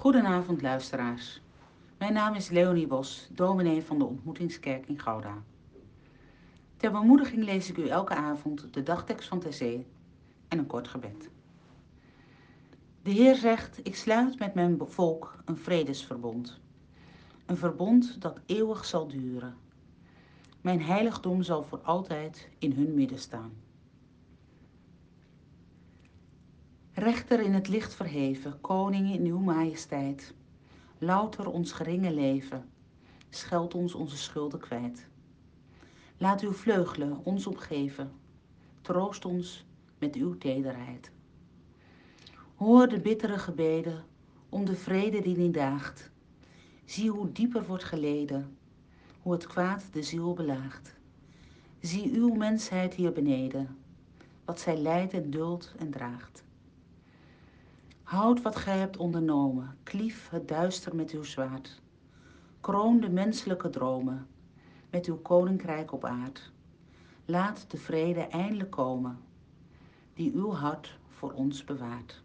Goedenavond luisteraars. Mijn naam is Leonie Bos, dominee van de Ontmoetingskerk in Gouda. Ter bemoediging lees ik u elke avond de dagtekst van Terzee en een kort gebed. De Heer zegt, ik sluit met mijn volk een vredesverbond. Een verbond dat eeuwig zal duren. Mijn heiligdom zal voor altijd in hun midden staan. Rechter in het licht verheven, koning in uw majesteit. Louter ons geringe leven, scheld ons onze schulden kwijt. Laat uw vleugelen ons omgeven, troost ons met uw tederheid. Hoor de bittere gebeden om de vrede die niet daagt. Zie hoe dieper wordt geleden, hoe het kwaad de ziel belaagt. Zie uw mensheid hier beneden, wat zij lijdt en duldt en draagt. Houd wat gij hebt ondernomen, klief het duister met uw zwaard. Kroon de menselijke dromen met uw koninkrijk op aard. Laat de vrede eindelijk komen, die uw hart voor ons bewaart.